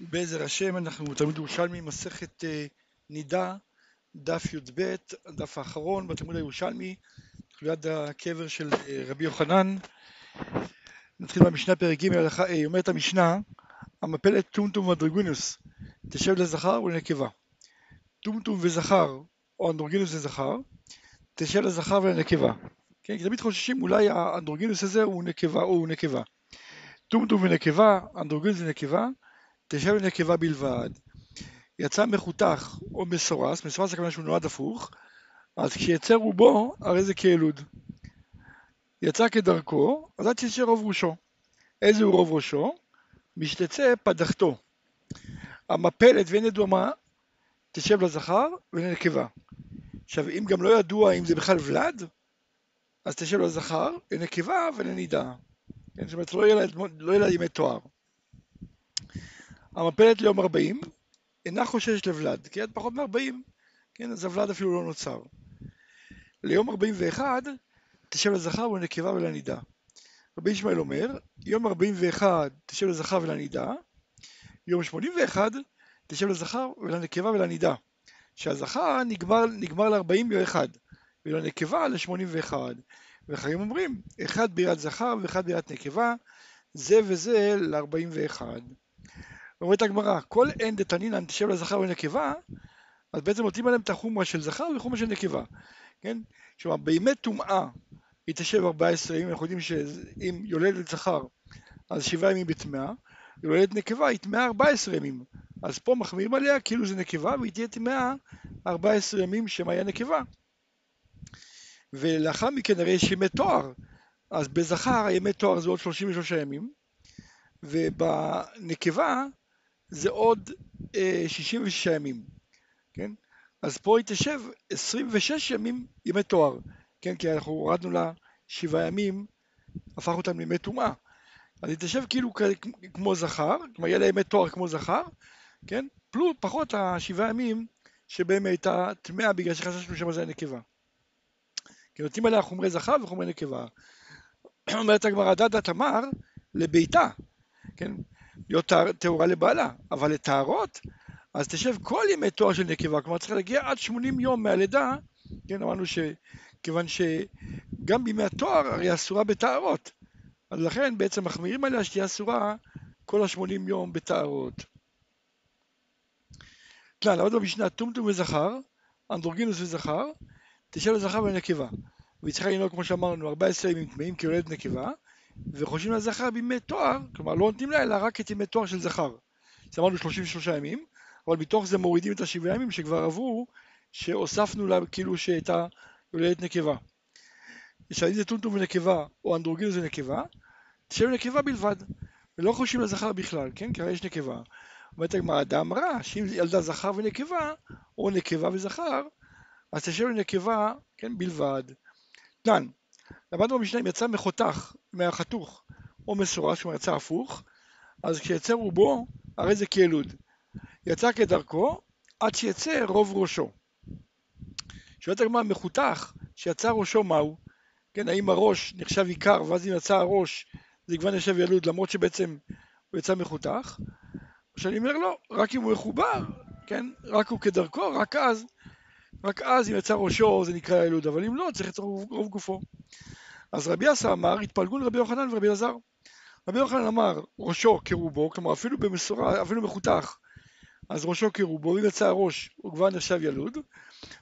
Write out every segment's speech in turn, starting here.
בעזר השם אנחנו תלמוד ירושלמי מסכת אה, נידה דף י"ב הדף האחרון בתלמוד הירושלמי ליד הקבר של אה, רבי יוחנן. נתחיל במשנה פרק ג' אה, אומרת המשנה המפלת טומטום ואנדרגונוס תשב לזכר ולנקבה. טומטום וזכר או אנדרוגינוס וזכר תשב לזכר ולנקבה. כן, כי תמיד חוששים אולי האנדרוגינוס הזה הוא נקבה או הוא נקבה. טומטום ונקבה אנדרוגינוס ונקבה תשב לנקבה בלבד, יצא מחותך או מסורס, מסורס כמובן שהוא נולד הפוך, אז כשיצא רובו, הרי זה כילוד. יצא כדרכו, אז עד שיצא רוב ראשו. איזה הוא רוב ראשו? משתצא פדחתו. המפלת ואין ידוע מה, תשב לזכר ולנקבה. עכשיו, אם גם לא ידוע אם זה בכלל ולד, אז תשב לזכר, לנקבה ולנידה. כן, זאת אומרת, לא יהיה לה לא ימי תואר. המפלת ליום 40 אינה חוששת לוולד, כי עד פחות מ-40, כן, אז הוולד אפילו לא נוצר. ליום 41 תשב לזכר ולנקבה ולנידה. רבי ישמעאל אומר, יום 41 תשב לזכר ולנידה, יום 81 תשב לזכר ולנקבה ולנידה. שהזכר נגמר, נגמר ל-41 ולנקבה ל-81. וחיים אומרים, אחד בירת זכר ואחד בירת נקבה, זה וזה ל-41. אומרת הגמרא, כל אין דתנינן תשב לזכר ולנקבה, אז בעצם נותנים עליהם את החומרה של זכר וחומרה של נקבה, כן? כלומר, בימי טומאה היא תשב 14 ימים, אנחנו יודעים שאם יולדת זכר, אז שבעה ימים בטמאה, יולדת נקבה היא טמאה 14 ימים, אז פה מחמירים עליה כאילו זה נקבה, והיא תהיה טמאה 14 ימים שמה היה נקבה. ולאחר מכן הרי יש ימי תואר, אז בזכר הימי תואר זה עוד 33 ימים, ובנקבה זה עוד אה, 66 ימים, כן? אז פה תשב 26 ימים ימי תואר, כן? כי אנחנו הורדנו לה שבעה ימים, הפך אותם לימי טומאה. אז תשב כאילו כמו זכר, כלומר יהיה לה ימי תואר כמו זכר, כן? פלוס פחות השבעה ימים שבהם הייתה טמאה בגלל שחששנו שמה זה הנקבה. כי נותנים עליה חומרי זכר וחומרי נקבה. אומרת הגמרא דדה תמר לביתה, כן? להיות טהורה לבעלה, אבל לטהרות, אז תשב כל ימי תואר של נקבה, כלומר צריך להגיע עד 80 יום מהלידה, כן, אמרנו שכיוון שגם בימי התואר הרי אסורה בטהרות, אז לכן בעצם מחמירים עליה שתהיה אסורה כל ה-80 יום בטהרות. תלן, לעבוד במשנה טומטום וזכר, אנדרוגינוס וזכר, תשב לזכר ולנקבה. והיא צריכה לנהוג כמו שאמרנו 14 ימים טמאים כיולדת נקבה, וחושבים על זכר בימי תואר, כלומר לא נותנים לה אלא רק את ימי תואר של זכר. אז אמרנו 33 ימים, אבל מתוך זה מורידים את השבעה ימים שכבר עברו, שהוספנו לה כאילו שהייתה יולדת נקבה. אם זה טומטום ונקבה, או אנדרוגינוס ונקבה, תשב נקבה בלבד, ולא חושבים לזכר בכלל, כן? כי הרי יש נקבה. אומרת הגמרא, אדם רע, שאם ילדה זכר ונקבה, או נקבה וזכר, אז תשב לנקבה, כן, בלבד. תנן, למדנו במשנה אם יצא מחותך, מהחתוך או מסורס, כלומר יצא הפוך, אז כשיצא רובו, הרי זה כילוד. יצא כדרכו, עד שיצא רוב ראשו. שואלת הגמרא, מחותך, שיצא ראשו מהו? כן, האם הראש נחשב עיקר, ואז אם יצא הראש, זה כבר נחשב ילוד, למרות שבעצם הוא יצא מחותך? שאני אומר לא, רק אם הוא מחובר, כן, רק הוא כדרכו, רק אז, רק אז אם יצא ראשו זה נקרא ילוד, אבל אם לא, צריך רוב, רוב גופו. אז רבי אסא אמר, התפלגו לרבי יוחנן ורבי אלעזר. רבי יוחנן אמר, ראשו כרובו, כלומר אפילו במסורה, אפילו מחותך, אז ראשו כרובו, אם יצא הראש, הוא כבר נחשב ילוד.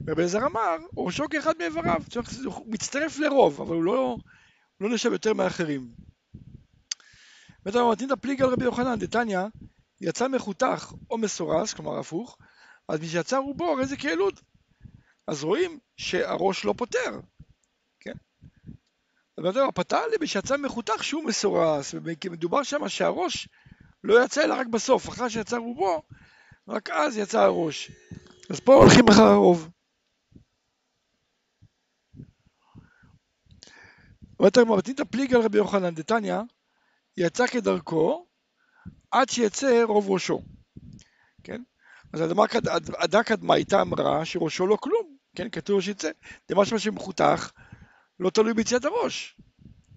ורבי אלעזר אמר, ראשו כאחד מאיבריו, הוא מצטרף לרוב, אבל הוא לא, לא נחשב יותר מאחרים. ואתה אומר, תנא פליג על רבי יוחנן, דתניא, יצא מחותך או מסורס, כלומר הפוך, אז מי שיצא רובו הרי זה כילוד. אז רואים שהראש לא פותר, אבל הפתר לי שיצא מחותך שהוא מסורס, ומדובר שם שהראש לא יצא אלא רק בסוף, אחרי שיצא רובו, רק אז יצא הראש. אז פה הולכים אחר הרוב. אומרת הגמרא, מתנית פליג על רבי יוחנן דתניא, יצא כדרכו עד שיצא רוב ראשו. כן? אז הדק אדמייתא אמרה שראשו לא כלום, כן? כתוב שיצא. זה משהו שמחותך, לא תלוי ביציאת הראש,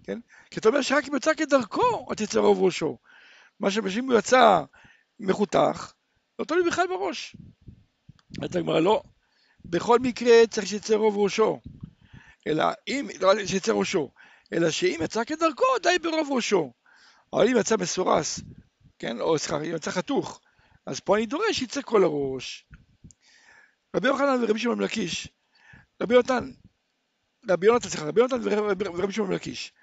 כן? כי אתה אומר שרק אם יצא כדרכו, אז תצא רוב ראשו. מה שאם הוא יצא מחותך, לא תלוי בכלל בראש. אומרת הגמרא, לא, בכל מקרה צריך שיצא רוב ראשו. אלא אם, לא שיצא ראשו, אלא שאם יצא כדרכו, די ברוב ראשו. אבל אם יצא מסורס, כן, או סליחה, אם יצא חתוך, אז פה אני דורש שיצא כל הראש. רבי יוחנן ורבי שמעון לקיש, רבי יונתן, רבי יונתן, סליחה, רבי יונתן ורבי שמעון לקיש.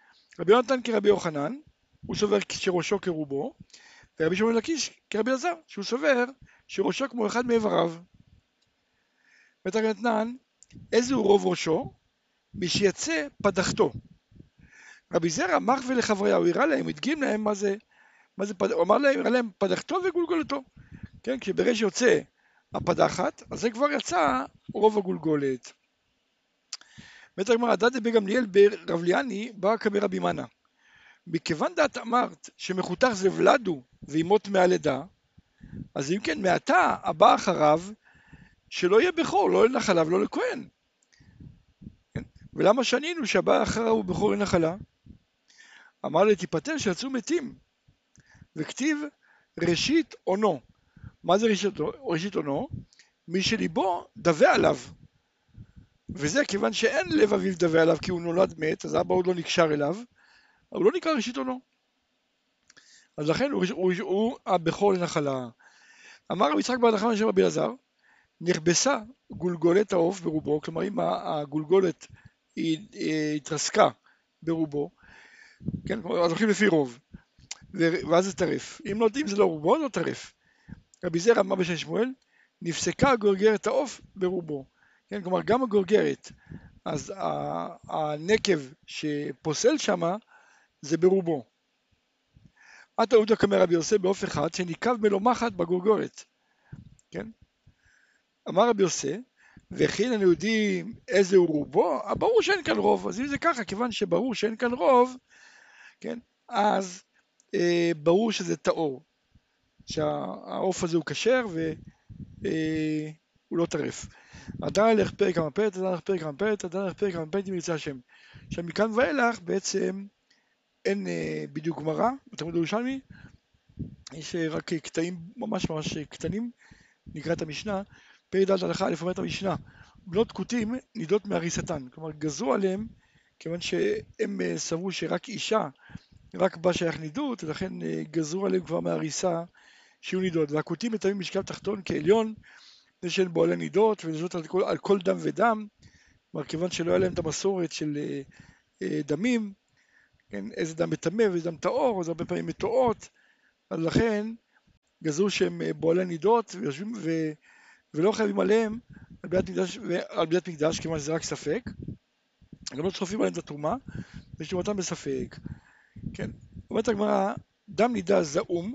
רבי יונתן כרבי יוחנן, הוא סובר שראשו כרובו, ורבי שמעון לקיש כרבי אלעזר, שהוא סובר שראשו כמו אחד מאיבריו. ותגן אתנן, איזה הוא רוב ראשו? מי שיצא פדחתו. רבי זרע מח ולחבריה, הוא הראה להם, הדגים להם מה זה, מה זה פד... הוא אמר להם, הראה להם פדחתו וגולגולתו. כן, כשברגע שיוצא הפדחת, אז זה כבר יצא רוב הגולגולת. אומרת הגמרא, דדי בגמליאל ברב ליאני בא כברבי מנא. מכיוון דעת אמרת שמחותך זה ולדו וימות מהלידה, אז אם כן, מעתה הבא אחריו, שלא יהיה בכור, לא לנחלה ולא לכהן. כן? ולמה שנינו שהבא אחריו הוא בכור לנחלה? אמר לי, תיפטר שיצאו מתים. וכתיב ראשית עונו. מה זה ראשית עונו? מי שליבו דווה עליו. וזה כיוון שאין לב אביו דווה עליו כי הוא נולד מת, אז אבא עוד לא נקשר אליו, הוא לא נקרא ראשית עונו. אז לכן הוא, הוא, הוא, הבכור לנחלה. אמר רבי יצחק בר נחמן רבי אלעזר, נכבסה גולגולת העוף ברובו, כלומר אם הגולגולת היא התרסקה ברובו, כן, אז הולכים לפי רוב, ואז זה טרף. אם, לא, אם זה לא רובו, לא טרף. רבי זרע אמר בשם שמואל, נפסקה גורגרת העוף ברובו. כן, כלומר גם הגורגרת, אז הנקב שפוסל שמה זה ברובו. עתה עודה קמא רבי יוסף בעוף אחד שניקב מלומחת בגורגורת, כן? אמר רבי יוסף, וכי אנו יודעים איזה הוא רובו, ברור שאין כאן רוב, אז אם זה ככה, כיוון שברור שאין כאן רוב, כן, אז אה, ברור שזה טהור, שהעוף הזה הוא כשר והוא אה, לא טרף. עדיין הלך פרק פרק, עדיין הלך פרק פרק, עדיין הלך פרק פרק אם ירצה השם. עכשיו מכאן ואילך בעצם אין אה, בדיוק גמרא, בתלמוד ירושלמי, יש אה, רק קטעים ממש ממש קטנים, נקרא את המשנה, פרק ד' הלכה א' אומרת המשנה, בנות כותים נידות מהריסתן, כלומר גזרו עליהם כיוון שהם אה, סברו שרק אישה, רק בה שייך נידות, ולכן אה, גזרו עליהם כבר מהריסה שיהיו נידות. והכותים מטמאים משקל תחתון כעליון, זה שאין בו עלי נידות, ונזות על כל, על כל דם ודם, כלומר כיוון שלא היה להם את המסורת של אה, דמים, כן, איזה דם מטמא ואיזה דם טהור, אז הרבה פעמים מטועות, אז לכן גזרו שהם בועלי נידות ויושבים ו... ולא חייבים עליהם על ביאת מקדש, על ביאת מקדש כיוון שזה רק ספק, גם לא צופים עליהם את התרומה, ושתרומתם בספק. כן, אומרת הגמרא, דם נידה זעום,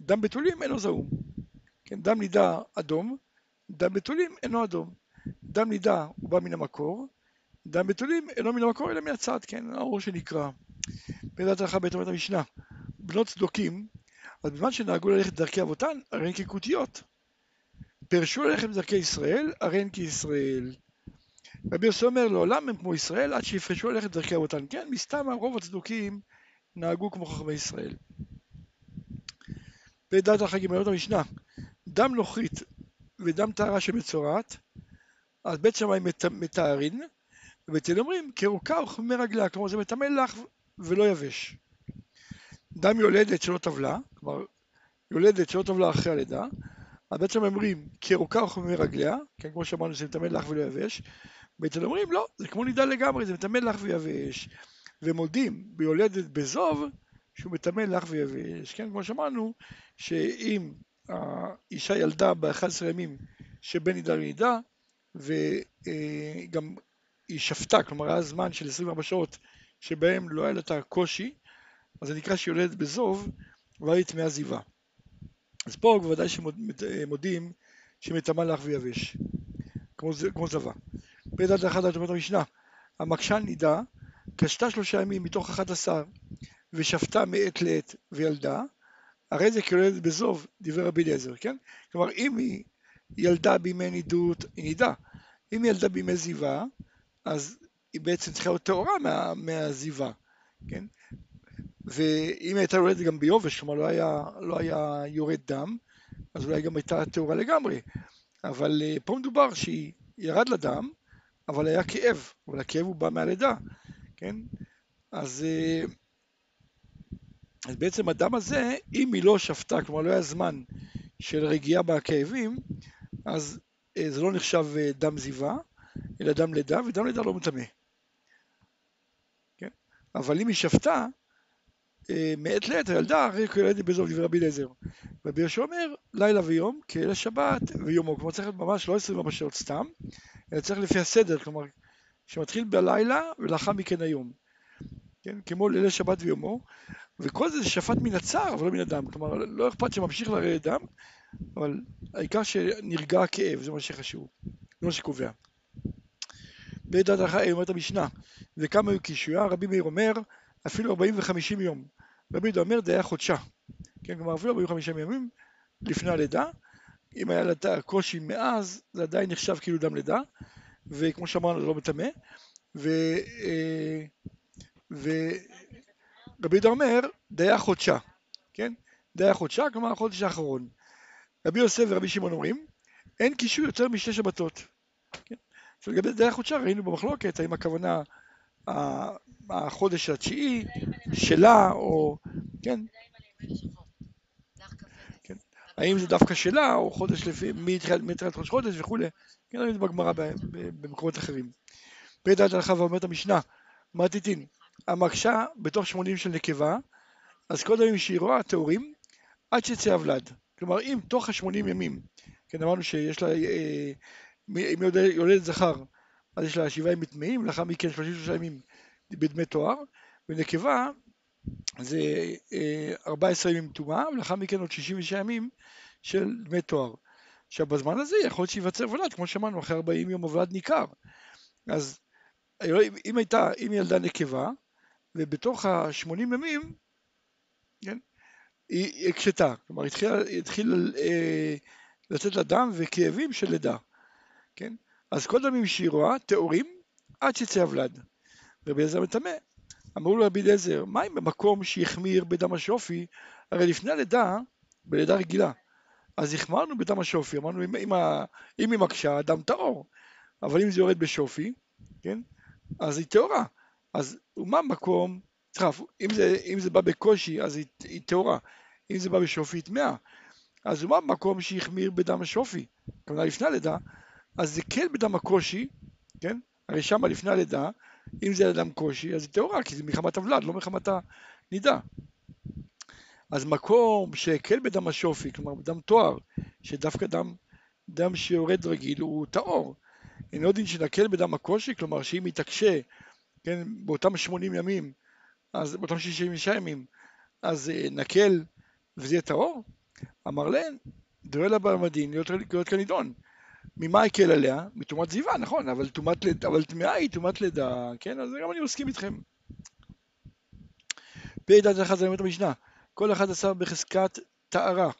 דם בתולים אינו זעום. כן, דם נידה אדום, דם בתולים אינו אדום. דם נידה הוא בא מן המקור, דם בתולים אינו מן המקור אלא מהצד, כן, האור שנקרא. בדעת הלכה בית אומרת המשנה, בנות צדוקים, אז בזמן שנהגו ללכת דרכי אבותן, הרי הן ככותיות. פרשו ללכת בדרכי ישראל, הרי הן כישראל. רבי יוסי אומר לעולם הם כמו ישראל עד שיפרשו ללכת דרכי אבותן. כן, מסתם רוב הצדוקים נהגו כמו חכמי ישראל. ודעת החגימיות המשנה, דם נוכרית ודם טהרה שמצורעת, אז בית שמאי מטהרין, ובית אל אומרים כרוקה וכמי רגליה, כלומר זה מטמא לך ולא יבש. דם יולדת שלא טבלה, כלומר יולדת שלא טבלה אחרי הלידה, אז בעצם אומרים כרוקה וכמי רגליה, כן, כמו שאמרנו זה מטמא לך ולא יבש, בעצם אומרים לא, זה כמו נידה לגמרי, זה מטמא לך ויבש. ומודים ביולדת בזוב שהוא מטמא לך ויבש. כן, כמו שאמרנו, שאם האישה ילדה ב-11 ימים שבין נידה לנידה, וגם היא שפטה, כלומר היה זמן של 24 שעות שבהם לא היה לה את הקושי, אז זה נקרא שהיא יולדת בזוב, והיה היא טמאה זיווה. אז פה בוודאי שמודים שמטמא לך ויבש, כמו, כמו זבה. פרדת אחד על תורת המשנה, המקשן נידה, קשתה שלושה ימים מתוך אחד עשר, ושפטה מעת לעת וילדה, הרי זה כיולדת בזוב, דברי רבי אליעזר, כן? כלומר, אם היא ילדה בימי נידות, היא נידה. אם היא ילדה בימי זיווה, אז היא בעצם צריכה להיות טהורה מה, מהזיווה, כן? ואם הייתה יולדת גם ביובש, כלומר לא היה, לא היה יורד דם, אז אולי גם הייתה טהורה לגמרי. אבל אה, פה מדובר שהיא ירד לדם, אבל היה כאב, אבל הכאב הוא בא מהלידה, כן? אז, אה, אז בעצם הדם הזה, אם היא לא שפטה, כלומר לא היה זמן של רגיעה בכאבים, אז אה, זה לא נחשב דם זיווה, אלא דם לידה, ודם לידה לא מטמא. כן? אבל אם היא שפטה, מעת לעת הילדה הרי כילדת בזוב דברי רבי אליעזר. רבי יהושע אומר לילה ויום כאלה שבת ויומו, כלומר צריך להיות ממש לא 24 שעות סתם, אלא צריך לפי הסדר, כלומר שמתחיל בלילה ולאחר מכן היום. כן, כמו לילה שבת ויומו, וכל זה שפט מן הצער אבל לא מן הדם, כלומר לא אכפת שממשיך לרדת דם, אבל העיקר שנרגע הכאב, זה מה שחשוב, זה מה שקובע. בדעת אחת אומרת המשנה, וכמה היו קישויה, רבי מאיר אומר, אפילו 40 ו-50 יום. רבי יהודה אומר, זה היה חודשה. כן, כלומר אפילו 45 ימים לפני הלידה, אם היה לידה קושי מאז, זה עדיין נחשב כאילו דם לידה, וכמו שאמרנו, זה לא מטמא, ו... אה, ורבי יהודה אומר, דיה חודשה, כן? דיה חודשה, כלומר החודש האחרון. רבי יוסף ורבי שמעון אומרים, אין קישור יותר משתי שבתות. כן? ולגבי דיה חודשה ראינו במחלוקת, האם הכוונה החודש התשיעי שלה, או, כן? האם זה דווקא שלה, או חודש לפי, מתחילת ראש חודש וכולי, כן, ראינו בגמרא במקומות אחרים. פרק הלכה ואומרת המשנה, מה תיתין? המקשה בתוך שמונים של נקבה, אז קודם שהיא רואה טהורים, עד שיצא הוולד. כלומר, אם תוך השמונים ימים, כן, אמרנו שיש לה, אה, אם יולדת זכר, אז יש לה שבעה ימים טמאים, לאחר מכן שלושים ושלושה ימים בדמי תואר, ונקבה זה 14 אה, ימים טומאה, ולאחר מכן עוד 66 ימים של דמי תואר. עכשיו בזמן הזה יכול להיות שייווצר ולד, כמו שאמרנו, אחרי 40 יום הוולד ניכר. אז אם הייתה, אם ילדה נקבה, ובתוך ה-80 ימים, כן, היא הקשתה, כלומר התחיל, התחיל אה, לצאת לה דם וכאבים של לידה, כן? אז כל דמים שהיא רואה, טהורים, עד שיצא הוולד. רבי אליעזר מטמא. אמרו לו רבי אליעזר, מה אם במקום שהחמיר בדם השופי, הרי לפני הלידה, בלידה רגילה, אז החמרנו בדם השופי, אמרנו אם, אם, אם היא מקשה, הדם טהור, אבל אם זה יורד בשופי, כן, אז היא טהורה, אז ומה מקום, סליחה, אם אם זה בא בקושי אז היא, היא טהורה, אם זה בא בשופי היא טמאה, אז ומה מקום שהחמיר בדם השופי, כלומר לפני הלידה, אז זה כן בדם הקושי, כן, הרי שמה לפני הלידה, אם זה אדם קושי, אז היא טהורה, כי זה מחמת הוולד, לא מחמת הנידה. אז מקום שהקל בדם השופי, כלומר בדם תואר, שדווקא דם, דם שיורד רגיל הוא טהור. אינו דין שנקל בדם הקושי, כלומר שאם יתקשה, כן, באותם 80 ימים, אז באותם 66 ימים, אז אה, נקל וזה יהיה טהור? אמר להם, דואל הבא מדין להיות כנידון. ממה הקל עליה? מטומאת זיווה, נכון, אבל טומאת אבל טמאה היא טומאת לידה, כן? אז גם אני מסכים איתכם. פ"ד אחד זה באמת המשנה, כל אחד עשה בחזקת טהרה.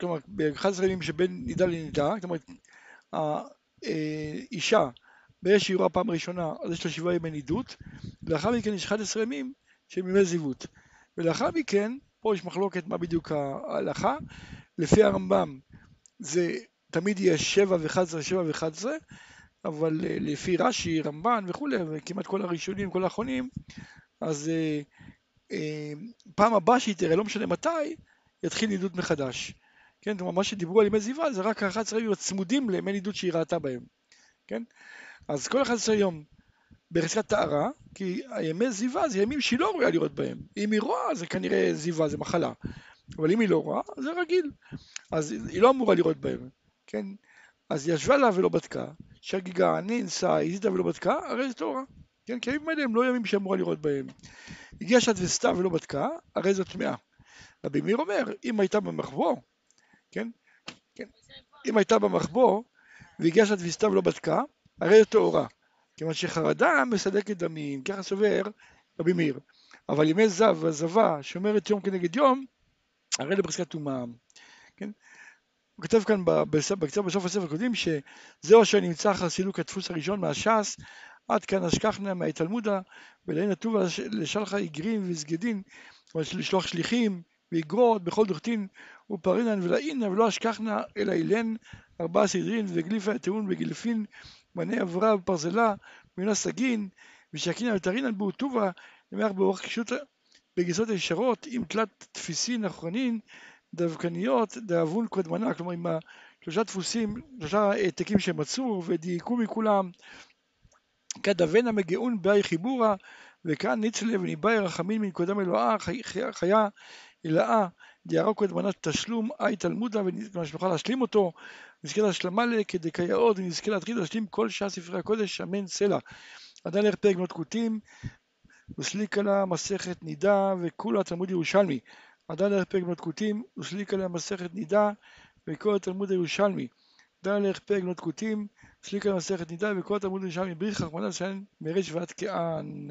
כלומר, ב-11 ימים שבין נידה לנידה, כלומר, האישה, באש רואה פעם ראשונה, אז יש לה שבעה ימי נידות, ולאחר מכן יש 11 ימים של ימי זיוות. ולאחר מכן, פה יש מחלוקת מה בדיוק ההלכה, לפי הרמב"ם זה תמיד יהיה שבע וחד עשרה, שבע וחד עשרה, אבל אה, לפי רש"י, רמב"ן וכולי, וכמעט כל הראשונים, כל האחרונים, אז אה, אה, פעם הבאה שהיא תראה, לא משנה מתי, יתחיל נידוד מחדש. כן, כלומר מה שדיברו על ימי זיווה זה רק ה-11 ימים הצמודים לימי נידוד שהיא ראתה בהם. כן? אז כל 11 יום בחזקת טהרה, כי הימי זיווה זה ימים שהיא לא רואה לראות בהם. אם היא רואה זה כנראה זיווה, זה מחלה. אבל אם היא לא רואה, זה רגיל. אז היא לא אמורה לראות בהם. כן? אז היא ישבה לה ולא בדקה, שגיגה, נאנסה, הזידה ולא בדקה, הרי זה טהורה. כן? כי הימים האלה הם לא ימים שאמורה לראות בהם. הגיעה שעת וסתה ולא בדקה, הרי זו טמאה. רבי מאיר אומר, אם הייתה במחבוא, כן? כן? אם הייתה במחבוא, והגיעה שעת וסתה ולא בדקה, הרי זו טהורה. כיוון שחרדה מסדקת דמים, ככה סובר רבי מאיר. אבל ימי זב ועזבה שאומרת יום כנגד יום, הרי לבחזקת טומאה. כן? הוא כותב כאן בקצת בסוף הספר הקודם שזהו אשר נמצא אחר סילוק הדפוס הראשון מהש"ס עד כאן אשכחנה מהתלמודה, ולעין הטובה לשלחה איגרים וסגדין, לשלוח שליחים ואיגרות בכל דוכתין ופרינן ולאינא ולא אשכחנה אלא אילן ארבעה סדרין וגליפה טעון בגילפין מנה אברה ופרזלה ומינה סגין ושקינא ותרינן בו טובה למח באורך קישוט בגזרות הישרות עם תלת תפיסין אחרונין דווקניות דאבון קודמנה כלומר עם שלושה דפוסים, שלושה העתקים שמצאו ודייקו מכולם. כדבנה מגאון באי חיבורה וכאן ניצלה וניבאי רחמין מנקודם אלוהה חיה הילאה דיערה קודמנת תשלום אי תלמודה ונוכל להשלים אותו נזכה להשלמה כדקייאות ונזכה להתחיל להשלים כל שעה ספרי הקודש אמן סלע עדיין ערך פרק בנות כותים וסליקה לה מסכת נידה וכולה תלמוד ירושלמי עדיין ערך פרק בנות כותים וסליקה לה מסכת נידה וכל התלמוד הירושלמי. דן ערך פרק בנות כותים, סליקה מסכת נידה וכל התלמוד הירושלמי בריך רחמנא ליצלן מרש ועד כען.